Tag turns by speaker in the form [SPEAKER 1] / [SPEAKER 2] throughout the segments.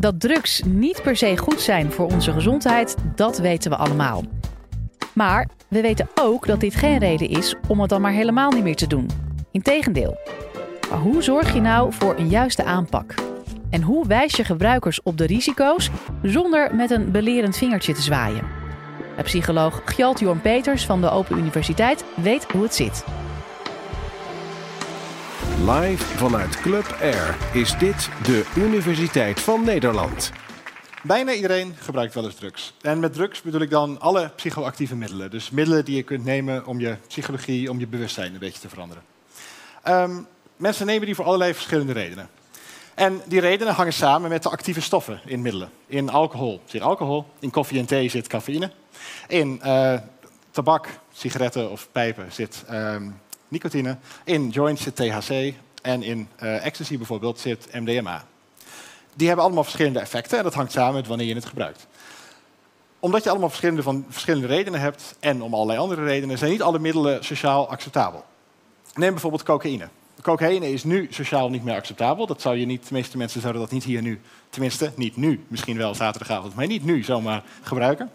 [SPEAKER 1] Dat drugs niet per se goed zijn voor onze gezondheid, dat weten we allemaal. Maar we weten ook dat dit geen reden is om het dan maar helemaal niet meer te doen. Integendeel. Maar hoe zorg je nou voor een juiste aanpak? En hoe wijs je gebruikers op de risico's zonder met een belerend vingertje te zwaaien? De psycholoog Gjalt Jorn Peters van de Open Universiteit weet hoe het zit.
[SPEAKER 2] Live vanuit Club Air is dit de Universiteit van Nederland.
[SPEAKER 3] Bijna iedereen gebruikt wel eens drugs. En met drugs bedoel ik dan alle psychoactieve middelen. Dus middelen die je kunt nemen om je psychologie, om je bewustzijn een beetje te veranderen. Um, mensen nemen die voor allerlei verschillende redenen. En die redenen hangen samen met de actieve stoffen in middelen. In alcohol zit alcohol, in koffie en thee zit cafeïne. In uh, tabak, sigaretten of pijpen zit um, nicotine. In joints zit THC. En in uh, ecstasy bijvoorbeeld zit MDMA. Die hebben allemaal verschillende effecten en dat hangt samen met wanneer je het gebruikt. Omdat je allemaal verschillende, van, verschillende redenen hebt en om allerlei andere redenen, zijn niet alle middelen sociaal acceptabel. Neem bijvoorbeeld cocaïne. Cocaïne is nu sociaal niet meer acceptabel. Dat zou je niet, de meeste mensen zouden dat niet hier nu, tenminste niet nu, misschien wel zaterdagavond, maar niet nu zomaar gebruiken.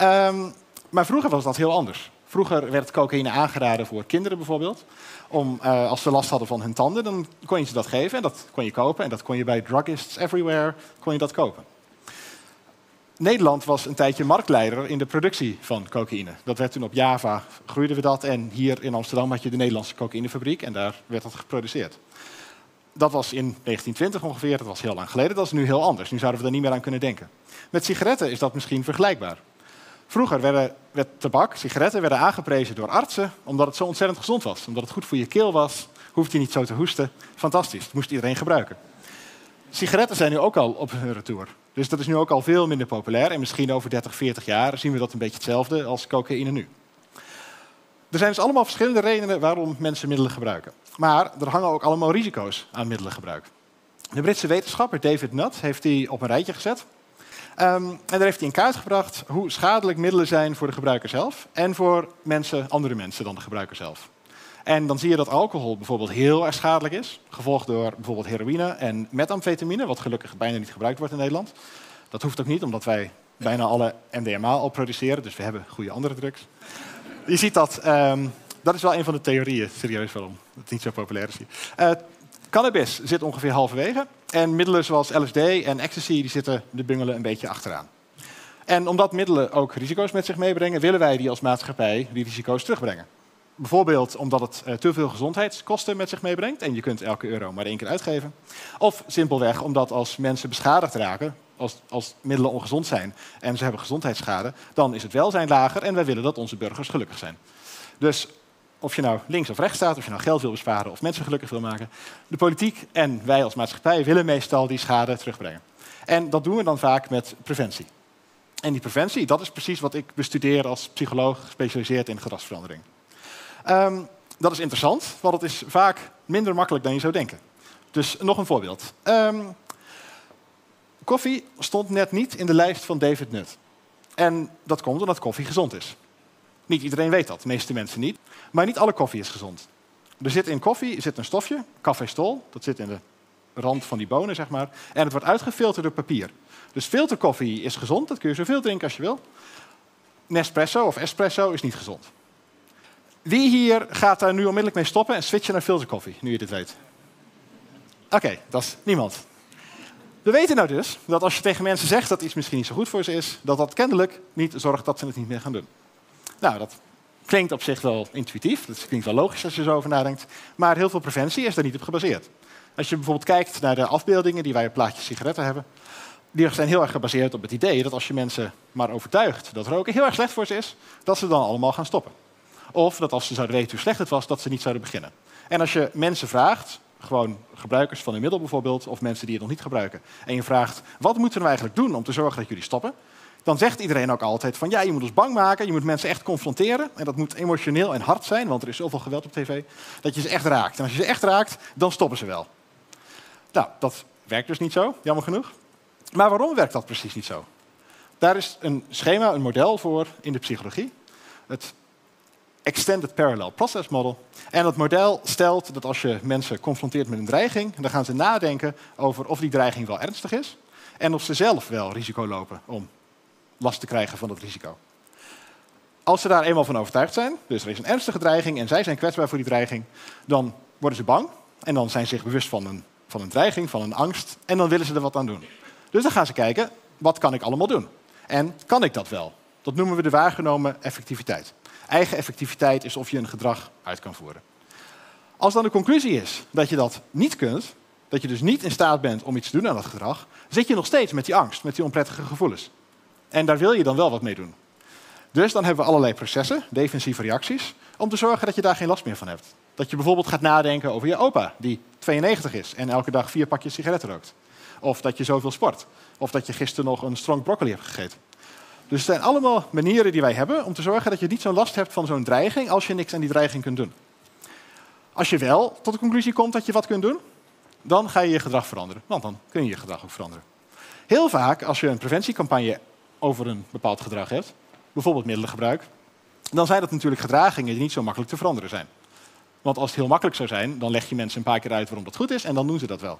[SPEAKER 3] Um, maar vroeger was dat heel anders. Vroeger werd cocaïne aangeraden voor kinderen bijvoorbeeld. Om, uh, als ze last hadden van hun tanden, dan kon je ze dat geven en dat kon je kopen. En dat kon je bij druggists everywhere kon je dat kopen. Nederland was een tijdje marktleider in de productie van cocaïne. Dat werd toen op Java, groeiden we dat. En hier in Amsterdam had je de Nederlandse cocaïnefabriek en daar werd dat geproduceerd. Dat was in 1920 ongeveer, dat was heel lang geleden. Dat is nu heel anders. Nu zouden we er niet meer aan kunnen denken. Met sigaretten is dat misschien vergelijkbaar. Vroeger werden, werd tabak, sigaretten, werden aangeprezen door artsen omdat het zo ontzettend gezond was. Omdat het goed voor je keel was, hoeft je niet zo te hoesten. Fantastisch, dat moest iedereen gebruiken. Sigaretten zijn nu ook al op hun retour. Dus dat is nu ook al veel minder populair. En misschien over 30, 40 jaar zien we dat een beetje hetzelfde als cocaïne nu. Er zijn dus allemaal verschillende redenen waarom mensen middelen gebruiken. Maar er hangen ook allemaal risico's aan middelengebruik. De Britse wetenschapper David Nutt heeft die op een rijtje gezet. Um, en daar heeft hij in kaart gebracht hoe schadelijk middelen zijn voor de gebruiker zelf en voor mensen, andere mensen dan de gebruiker zelf. En dan zie je dat alcohol bijvoorbeeld heel erg schadelijk is, gevolgd door bijvoorbeeld heroïne en methamfetamine, wat gelukkig bijna niet gebruikt wordt in Nederland. Dat hoeft ook niet, omdat wij bijna alle MDMA al produceren, dus we hebben goede andere drugs. Je ziet dat, um, dat is wel een van de theorieën, serieus waarom het niet zo populair is hier. Uh, cannabis zit ongeveer halverwege en middelen zoals LSD en ecstasy die zitten de bungelen een beetje achteraan. En omdat middelen ook risico's met zich meebrengen, willen wij die als maatschappij die risico's terugbrengen. Bijvoorbeeld omdat het uh, te veel gezondheidskosten met zich meebrengt en je kunt elke euro maar één keer uitgeven. Of simpelweg omdat als mensen beschadigd raken, als, als middelen ongezond zijn en ze hebben gezondheidsschade, dan is het welzijn lager en wij willen dat onze burgers gelukkig zijn. Dus of je nou links of rechts staat, of je nou geld wil besparen of mensen gelukkig wil maken, de politiek en wij als maatschappij willen meestal die schade terugbrengen. En dat doen we dan vaak met preventie. En die preventie, dat is precies wat ik bestudeer als psycholoog gespecialiseerd in gedragsverandering. Um, dat is interessant, want het is vaak minder makkelijk dan je zou denken. Dus nog een voorbeeld. Um, koffie stond net niet in de lijst van David Nutt. En dat komt omdat koffie gezond is. Niet iedereen weet dat, de meeste mensen niet. Maar niet alle koffie is gezond. Er zit in koffie zit een stofje, cafestol, dat zit in de rand van die bonen, zeg maar. En het wordt uitgefilterd door papier. Dus filterkoffie is gezond, dat kun je zoveel drinken als je wil. Nespresso of espresso is niet gezond. Wie hier gaat daar nu onmiddellijk mee stoppen en switchen naar filterkoffie, nu je dit weet? Oké, dat is niemand. We weten nou dus dat als je tegen mensen zegt dat iets misschien niet zo goed voor ze is, dat dat kennelijk niet zorgt dat ze het niet meer gaan doen. Nou, dat klinkt op zich wel intuïtief, dat klinkt wel logisch als je zo over nadenkt, maar heel veel preventie is daar niet op gebaseerd. Als je bijvoorbeeld kijkt naar de afbeeldingen die wij op plaatjes sigaretten hebben, die zijn heel erg gebaseerd op het idee dat als je mensen maar overtuigt dat roken heel erg slecht voor ze is, dat ze dan allemaal gaan stoppen. Of dat als ze zouden weten hoe slecht het was, dat ze niet zouden beginnen. En als je mensen vraagt, gewoon gebruikers van een middel bijvoorbeeld, of mensen die het nog niet gebruiken, en je vraagt, wat moeten we eigenlijk doen om te zorgen dat jullie stoppen? Dan zegt iedereen ook altijd van, ja, je moet ons bang maken, je moet mensen echt confronteren. En dat moet emotioneel en hard zijn, want er is zoveel geweld op tv, dat je ze echt raakt. En als je ze echt raakt, dan stoppen ze wel. Nou, dat werkt dus niet zo, jammer genoeg. Maar waarom werkt dat precies niet zo? Daar is een schema, een model voor in de psychologie. Het Extended Parallel Process Model. En dat model stelt dat als je mensen confronteert met een dreiging, dan gaan ze nadenken over of die dreiging wel ernstig is. en of ze zelf wel risico lopen om last te krijgen van dat risico. Als ze daar eenmaal van overtuigd zijn, dus er is een ernstige dreiging en zij zijn kwetsbaar voor die dreiging, dan worden ze bang en dan zijn ze zich bewust van een, van een dreiging, van een angst en dan willen ze er wat aan doen. Dus dan gaan ze kijken, wat kan ik allemaal doen? En kan ik dat wel? Dat noemen we de waargenomen effectiviteit. Eigen effectiviteit is of je een gedrag uit kan voeren. Als dan de conclusie is dat je dat niet kunt, dat je dus niet in staat bent om iets te doen aan dat gedrag, zit je nog steeds met die angst, met die onprettige gevoelens. En daar wil je dan wel wat mee doen. Dus dan hebben we allerlei processen, defensieve reacties, om te zorgen dat je daar geen last meer van hebt. Dat je bijvoorbeeld gaat nadenken over je opa, die 92 is en elke dag vier pakjes sigaretten rookt. Of dat je zoveel sport. Of dat je gisteren nog een strong broccoli hebt gegeten. Dus het zijn allemaal manieren die wij hebben om te zorgen dat je niet zo'n last hebt van zo'n dreiging als je niks aan die dreiging kunt doen. Als je wel tot de conclusie komt dat je wat kunt doen, dan ga je je gedrag veranderen. Want dan kun je je gedrag ook veranderen. Heel vaak, als je een preventiecampagne over een bepaald gedrag hebt, bijvoorbeeld middelengebruik, dan zijn dat natuurlijk gedragingen die niet zo makkelijk te veranderen zijn. Want als het heel makkelijk zou zijn, dan leg je mensen een paar keer uit waarom dat goed is en dan doen ze dat wel.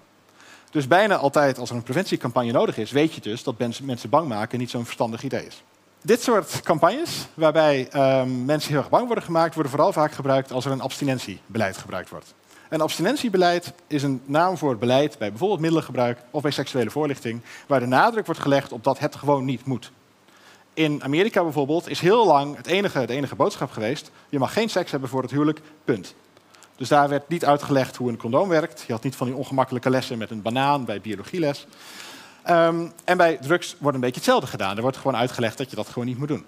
[SPEAKER 3] Dus bijna altijd als er een preventiecampagne nodig is, weet je dus dat mensen bang maken niet zo'n verstandig idee is. Dit soort campagnes, waarbij um, mensen heel erg bang worden gemaakt, worden vooral vaak gebruikt als er een abstinentiebeleid gebruikt wordt. Een abstinentiebeleid is een naam voor het beleid bij bijvoorbeeld middelengebruik of bij seksuele voorlichting, waar de nadruk wordt gelegd op dat het gewoon niet moet. In Amerika bijvoorbeeld is heel lang het enige, de enige boodschap geweest: je mag geen seks hebben voor het huwelijk, punt. Dus daar werd niet uitgelegd hoe een condoom werkt. Je had niet van die ongemakkelijke lessen met een banaan bij biologieles. Um, en bij drugs wordt een beetje hetzelfde gedaan. Er wordt gewoon uitgelegd dat je dat gewoon niet moet doen.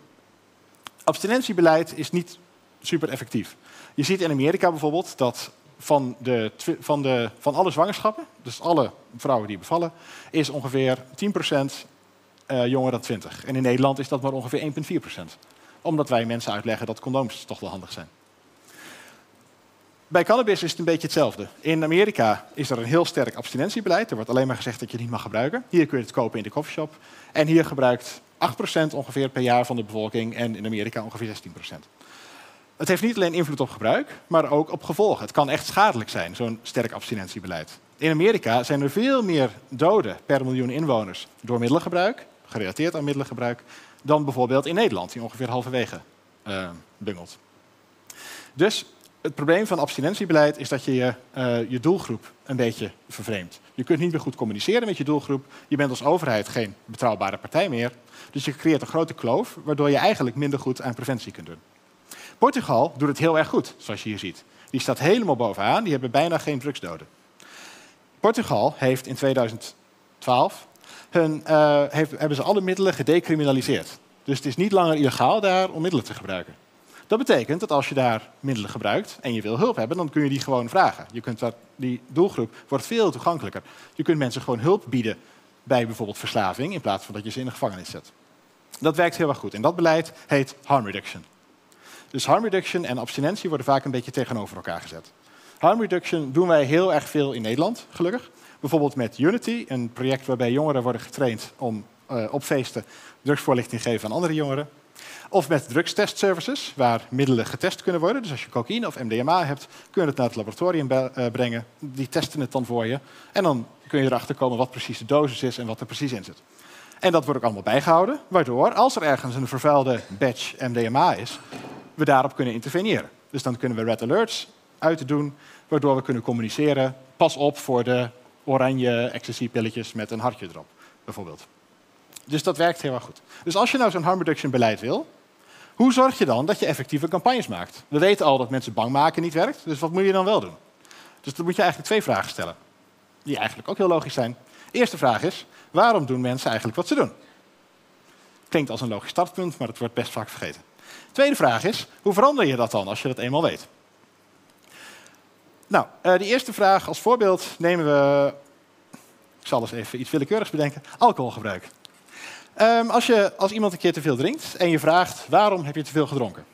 [SPEAKER 3] Abstinentiebeleid is niet super effectief. Je ziet in Amerika bijvoorbeeld dat van, de, van, de, van alle zwangerschappen, dus alle vrouwen die bevallen, is ongeveer 10% uh, eh, jonger dan 20. En in Nederland is dat maar ongeveer 1,4%. Omdat wij mensen uitleggen dat condooms toch wel handig zijn. Bij cannabis is het een beetje hetzelfde. In Amerika is er een heel sterk abstinentiebeleid. Er wordt alleen maar gezegd dat je het niet mag gebruiken. Hier kun je het kopen in de coffeeshop. En hier gebruikt 8% ongeveer per jaar van de bevolking en in Amerika ongeveer 16%. Het heeft niet alleen invloed op gebruik, maar ook op gevolgen. Het kan echt schadelijk zijn, zo'n sterk abstinentiebeleid. In Amerika zijn er veel meer doden per miljoen inwoners door middelengebruik, gerelateerd aan middelengebruik, dan bijvoorbeeld in Nederland, die ongeveer halverwege uh, bungelt. Dus het probleem van abstinentiebeleid is dat je je, uh, je doelgroep een beetje vervreemdt. Je kunt niet meer goed communiceren met je doelgroep. Je bent als overheid geen betrouwbare partij meer. Dus je creëert een grote kloof, waardoor je eigenlijk minder goed aan preventie kunt doen. Portugal doet het heel erg goed, zoals je hier ziet. Die staat helemaal bovenaan, die hebben bijna geen drugsdoden. Portugal heeft in 2012 hun, uh, heeft, hebben ze alle middelen gedecriminaliseerd. Dus het is niet langer illegaal daar om middelen te gebruiken. Dat betekent dat als je daar middelen gebruikt en je wil hulp hebben, dan kun je die gewoon vragen. Je kunt dat, die doelgroep wordt veel toegankelijker. Je kunt mensen gewoon hulp bieden bij bijvoorbeeld verslaving, in plaats van dat je ze in de gevangenis zet. Dat werkt heel erg goed. En dat beleid heet harm reduction. Dus harm reduction en abstinentie worden vaak een beetje tegenover elkaar gezet. Harm reduction doen wij heel erg veel in Nederland, gelukkig. Bijvoorbeeld met Unity, een project waarbij jongeren worden getraind om uh, op feesten drugsvoorlichting te geven aan andere jongeren. Of met drugstestservices, waar middelen getest kunnen worden. Dus als je cocaïne of MDMA hebt, kun je het naar het laboratorium eh, brengen. Die testen het dan voor je. En dan kun je erachter komen wat precies de dosis is en wat er precies in zit. En dat wordt ook allemaal bijgehouden, waardoor als er ergens een vervuilde batch MDMA is, we daarop kunnen interveneren. Dus dan kunnen we red alerts uit doen, waardoor we kunnen communiceren. Pas op voor de oranje ecstasy-pilletjes met een hartje erop, bijvoorbeeld. Dus dat werkt heel erg goed. Dus als je nou zo'n harm reduction beleid wil, hoe zorg je dan dat je effectieve campagnes maakt? We weten al dat mensen bang maken niet werkt, dus wat moet je dan wel doen? Dus dan moet je eigenlijk twee vragen stellen, die eigenlijk ook heel logisch zijn. Eerste vraag is, waarom doen mensen eigenlijk wat ze doen? Klinkt als een logisch startpunt, maar dat wordt best vaak vergeten. Tweede vraag is, hoe verander je dat dan als je dat eenmaal weet? Nou, uh, die eerste vraag als voorbeeld nemen we, ik zal eens even iets willekeurigs bedenken, alcoholgebruik. Um, als, je, als iemand een keer te veel drinkt en je vraagt waarom heb je te veel gedronken,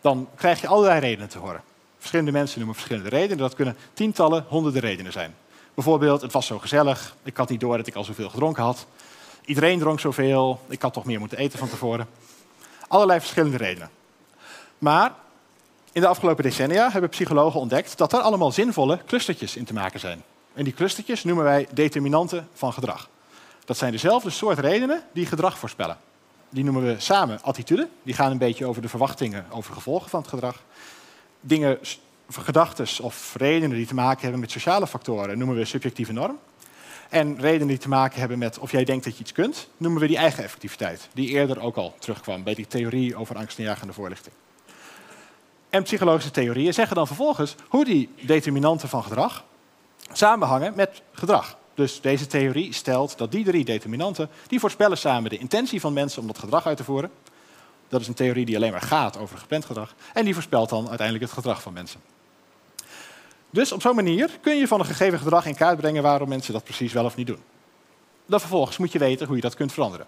[SPEAKER 3] dan krijg je allerlei redenen te horen. Verschillende mensen noemen verschillende redenen. Dat kunnen tientallen, honderden redenen zijn. Bijvoorbeeld, het was zo gezellig, ik had niet door dat ik al zoveel gedronken had. Iedereen dronk zoveel, ik had toch meer moeten eten van tevoren. Allerlei verschillende redenen. Maar in de afgelopen decennia hebben psychologen ontdekt dat er allemaal zinvolle clustertjes in te maken zijn. En die clustertjes noemen wij determinanten van gedrag. Dat zijn dezelfde soort redenen die gedrag voorspellen. Die noemen we samen attitude. Die gaan een beetje over de verwachtingen, over gevolgen van het gedrag. Dingen, gedachten of redenen die te maken hebben met sociale factoren noemen we subjectieve norm. En redenen die te maken hebben met of jij denkt dat je iets kunt, noemen we die eigen effectiviteit. Die eerder ook al terugkwam bij die theorie over angstaanjagende voorlichting. En psychologische theorieën zeggen dan vervolgens hoe die determinanten van gedrag samenhangen met gedrag. Dus deze theorie stelt dat die drie determinanten, die voorspellen samen de intentie van mensen om dat gedrag uit te voeren. Dat is een theorie die alleen maar gaat over gepland gedrag. En die voorspelt dan uiteindelijk het gedrag van mensen. Dus op zo'n manier kun je van een gegeven gedrag in kaart brengen waarom mensen dat precies wel of niet doen. Dan vervolgens moet je weten hoe je dat kunt veranderen.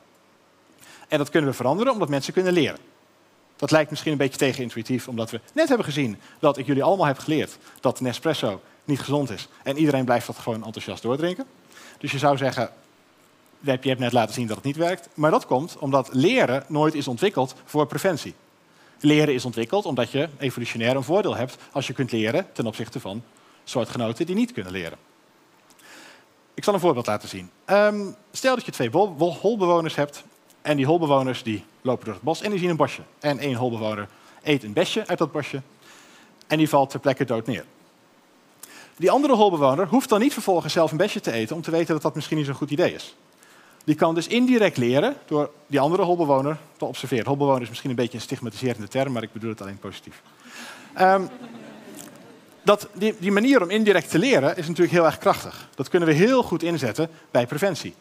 [SPEAKER 3] En dat kunnen we veranderen omdat mensen kunnen leren. Dat lijkt misschien een beetje tegenintuïtief, omdat we net hebben gezien dat ik jullie allemaal heb geleerd dat Nespresso niet gezond is. En iedereen blijft dat gewoon enthousiast doordrinken. Dus je zou zeggen, je hebt net laten zien dat het niet werkt. Maar dat komt omdat leren nooit is ontwikkeld voor preventie. Leren is ontwikkeld omdat je evolutionair een voordeel hebt als je kunt leren ten opzichte van soortgenoten die niet kunnen leren. Ik zal een voorbeeld laten zien. Ehm, stel dat je twee holbewoners hebt en die holbewoners die lopen door het bos en die zien een bosje. En één holbewoner eet een besje uit dat bosje en die valt ter plekke dood neer. Die andere holbewoner hoeft dan niet vervolgens zelf een besje te eten om te weten dat dat misschien niet zo'n goed idee is. Die kan dus indirect leren door die andere holbewoner te observeren. Holbewoner is misschien een beetje een stigmatiserende term, maar ik bedoel het alleen positief. Um, dat, die, manier om indirect te leren is natuurlijk heel erg krachtig. Dat kunnen we heel goed inzetten bij preventie.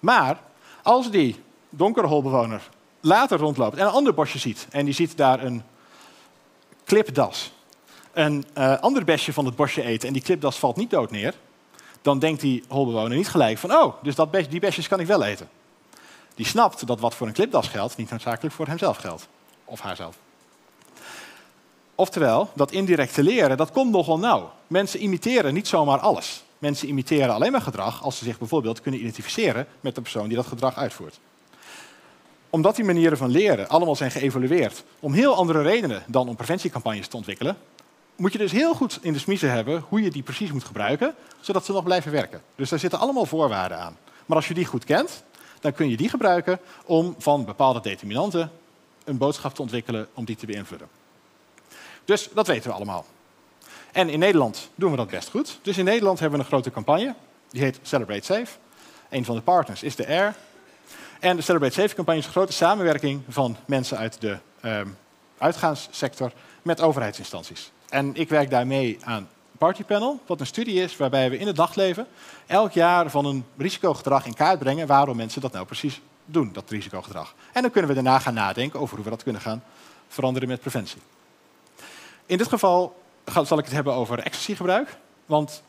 [SPEAKER 3] Maar als die donkere holbewoner later rondloopt en een ander bosje ziet en die ziet daar een klipdas, een uh, ander besje van het bosje eten en die klipdas valt niet dood neer, dan denkt die holbewoner niet gelijk van, oh, dus dat die besjes kan ik wel eten. Die snapt dat wat voor een klipdas geldt, niet noodzakelijk voor hemzelf geldt. Of haarzelf. Oftewel, dat indirecte leren, dat komt nogal nauw. Mensen imiteren niet zomaar alles. Mensen imiteren alleen maar gedrag als ze zich bijvoorbeeld kunnen identificeren met de persoon die dat gedrag uitvoert. Omdat die manieren van leren allemaal zijn geëvalueerd om heel andere redenen dan om preventiecampagnes te ontwikkelen, moet je dus heel goed in de smiezen hebben hoe je die precies moet gebruiken, zodat ze nog blijven werken. Dus daar zitten allemaal voorwaarden aan. Maar als je die goed kent, dan kun je die gebruiken om van bepaalde determinanten een boodschap te ontwikkelen om die te beïnvloeden. Dus dat weten we allemaal. En in Nederland doen we dat best goed. Dus in Nederland hebben we een grote campagne, die heet Celebrate Safe. Een van de partners is de Air. En de Celebrate Safe campagne is een grote samenwerking van mensen uit de um, uitgaanssector met overheidsinstanties. En ik werk daarmee aan Partypanel, wat een studie is waarbij we in het dagleven elk jaar van een risicogedrag in kaart brengen waarom mensen dat nou precies doen, dat risicogedrag. En dan kunnen we daarna gaan nadenken over hoe we dat kunnen gaan veranderen met preventie. In dit geval zal ik het hebben over ecstasygebruik, want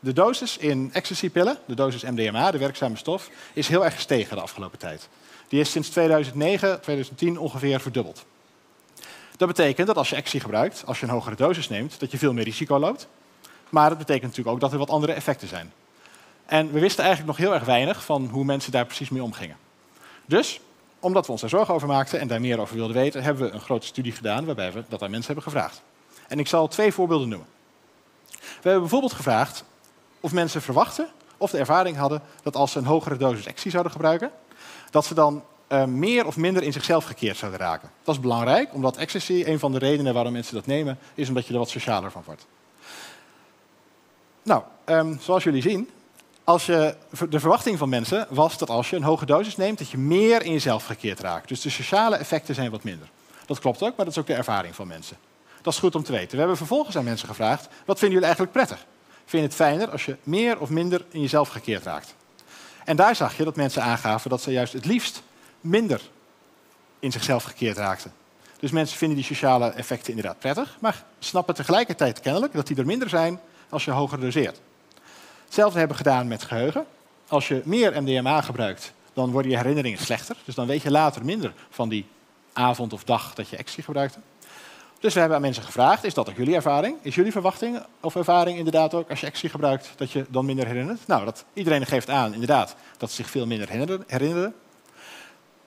[SPEAKER 3] de dosis in ecstasypillen, de dosis MDMA, de werkzame stof, is heel erg gestegen de afgelopen tijd. Die is sinds 2009, 2010 ongeveer verdubbeld. Dat betekent dat als je ecstasy gebruikt, als je een hogere dosis neemt, dat je veel meer risico loopt. Maar dat betekent natuurlijk ook dat er wat andere effecten zijn. En we wisten eigenlijk nog heel erg weinig van hoe mensen daar precies mee omgingen. Dus, omdat we ons daar zorgen over maakten en daar meer over wilden weten, hebben we een grote studie gedaan waarbij we dat aan mensen hebben gevraagd. En ik zal twee voorbeelden noemen. We hebben bijvoorbeeld gevraagd of mensen verwachten of de ervaring hadden dat als ze een hogere dosis ecstasy zouden gebruiken, dat ze dan uh, meer of minder in zichzelf gekeerd zouden raken. Dat is belangrijk, omdat ecstasy, een van de redenen waarom mensen dat nemen, is omdat je er wat socialer van wordt. Nou, um, zoals jullie zien, als je, de verwachting van mensen was dat als je een hoge dosis neemt, dat je meer in jezelf gekeerd raakt. Dus de sociale effecten zijn wat minder. Dat klopt ook, maar dat is ook de ervaring van mensen. Dat is goed om te weten. We hebben vervolgens aan mensen gevraagd, wat vinden jullie eigenlijk prettig? Vind je het fijner als je meer of minder in jezelf gekeerd raakt? En daar zag je dat mensen aangaven dat ze juist het liefst minder in zichzelf gekeerd raakten. Dus mensen vinden die sociale effecten inderdaad prettig, maar snappen tegelijkertijd kennelijk dat die er minder zijn als je hoger doseert. Hetzelfde hebben we gedaan met geheugen. Als je meer MDMA gebruikt, dan worden je herinneringen slechter. Dus dan weet je later minder van die avond of dag dat je ecstasy gebruikte. Dus we hebben aan mensen gevraagd, is dat ook jullie ervaring? Is jullie verwachting of ervaring inderdaad ook als je ecstasy gebruikt dat je dan minder herinnert? Nou, dat, iedereen geeft aan inderdaad dat ze zich veel minder herinneren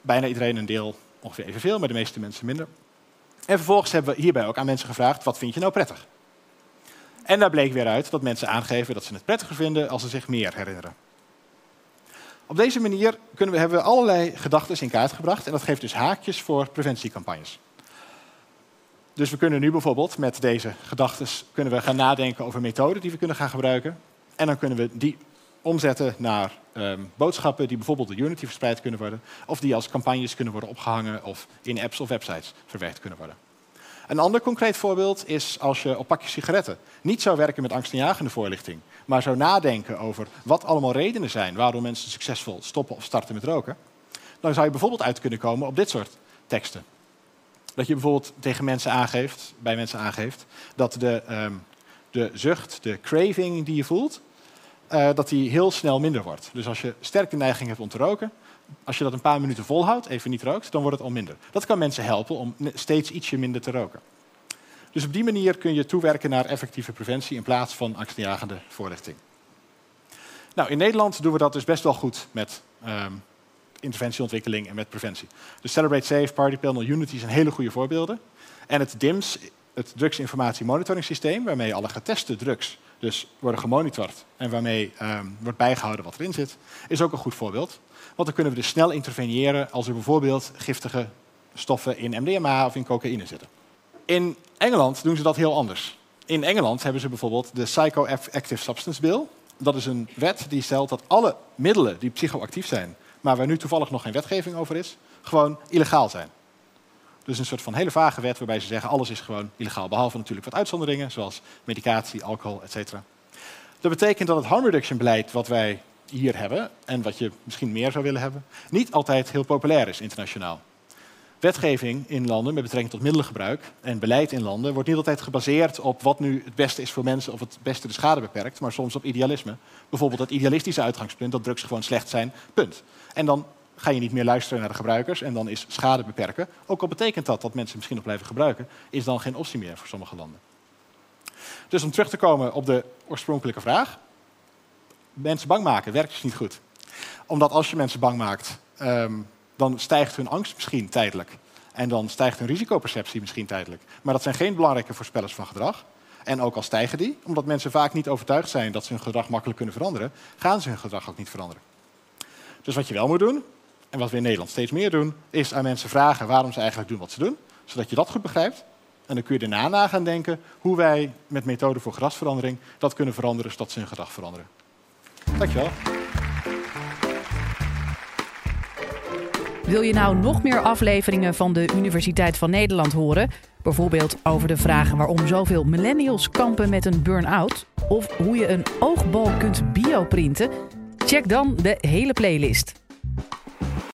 [SPEAKER 3] bijna iedereen een deel ongeveer evenveel, maar de meeste mensen minder. En vervolgens hebben we hierbij ook aan mensen gevraagd, wat vind je nou prettig? En daar bleek weer uit dat mensen aangeven dat ze het prettiger vinden als ze zich meer herinneren. Op deze manier kunnen we, hebben we allerlei gedachten in kaart gebracht en dat geeft dus haakjes voor preventiecampagnes. Dus we kunnen nu bijvoorbeeld met deze gedachten gaan nadenken over methoden die we kunnen gaan gebruiken. En dan kunnen we die omzetten naar ehm, boodschappen die bijvoorbeeld door Unity verspreid kunnen worden. Of die als campagnes kunnen worden opgehangen of in apps of websites verwerkt kunnen worden. Een ander concreet voorbeeld is als je op pakjes sigaretten niet zou werken met angstaanjagende voorlichting, maar zou nadenken over wat allemaal redenen zijn waarom mensen succesvol stoppen of starten met roken, dan zou je bijvoorbeeld uit kunnen komen op dit soort teksten. Dat je bijvoorbeeld tegen mensen aangeeft, bij mensen aangeeft, dat de, ehm, de zucht, de craving die je voelt, uh, dat die heel snel minder wordt. Dus als je sterk de neiging hebt om te roken, als je dat een paar minuten volhoudt, even niet rookt, dan wordt het al minder. Dat kan mensen helpen om steeds ietsje minder te roken. Dus op die manier kun je toewerken naar effectieve preventie in plaats van angstaanjagende voorlichting. Nou, in Nederland doen we dat dus best wel goed met um, interventieontwikkeling en met preventie. Dus Celebrate Safe, Party Panel, Unity zijn hele goede voorbeelden. En het DIMS, het drugsinformatie monitoring systeem, waarmee alle geteste drugs dus worden gemonitord en waarmee um, wordt bijgehouden wat erin zit, is ook een goed voorbeeld. Want dan kunnen we dus snel interveneren als er bijvoorbeeld giftige stoffen in MDMA of in cocaïne zitten. In Engeland doen ze dat heel anders. In Engeland hebben ze bijvoorbeeld de Psychoactive Substance Bill. Dat is een wet die stelt dat alle middelen die psychoactief zijn, maar waar nu toevallig nog geen wetgeving over is, gewoon illegaal zijn. Dus een soort van hele vage wet waarbij ze zeggen alles is gewoon illegaal. Behalve natuurlijk wat uitzonderingen, zoals medicatie, alcohol, etc. Dat betekent dat het harm reduction beleid wat wij hier hebben, en wat je misschien meer zou willen hebben, niet altijd heel populair is internationaal. Wetgeving in landen met betrekking tot middelengebruik en beleid in landen wordt niet altijd gebaseerd op wat nu het beste is voor mensen of het beste de schade beperkt, maar soms op idealisme. Bijvoorbeeld het idealistische uitgangspunt dat drugs gewoon slecht zijn, punt. En dan ga je niet meer luisteren naar de gebruikers en dan is schade beperken, ook al betekent dat dat mensen misschien nog blijven gebruiken, is dan geen optie meer voor sommige landen. Dus om terug te komen op de oorspronkelijke vraag, mensen bang maken werkt dus niet goed. Omdat als je mensen bang maakt, ehm, dan stijgt hun angst misschien tijdelijk. En dan stijgt hun risicoperceptie misschien tijdelijk. Maar dat zijn geen belangrijke voorspellers van gedrag. En ook al stijgen die, omdat mensen vaak niet overtuigd zijn dat ze hun gedrag makkelijk kunnen veranderen, gaan ze hun gedrag ook niet veranderen. Dus wat je wel moet doen, wat we in Nederland steeds meer doen, is aan mensen vragen waarom ze eigenlijk doen wat ze doen, zodat je dat goed begrijpt. En dan kun je daarna na gaan denken hoe wij met methoden voor gedragsverandering dat kunnen veranderen zodat ze hun gedrag veranderen. Dankjewel.
[SPEAKER 1] Wil je nou nog meer afleveringen van de Universiteit van Nederland horen? Bijvoorbeeld over de vragen waarom zoveel millennials kampen met een burn-out? Of hoe je een oogbal kunt bioprinten? Check dan de hele playlist.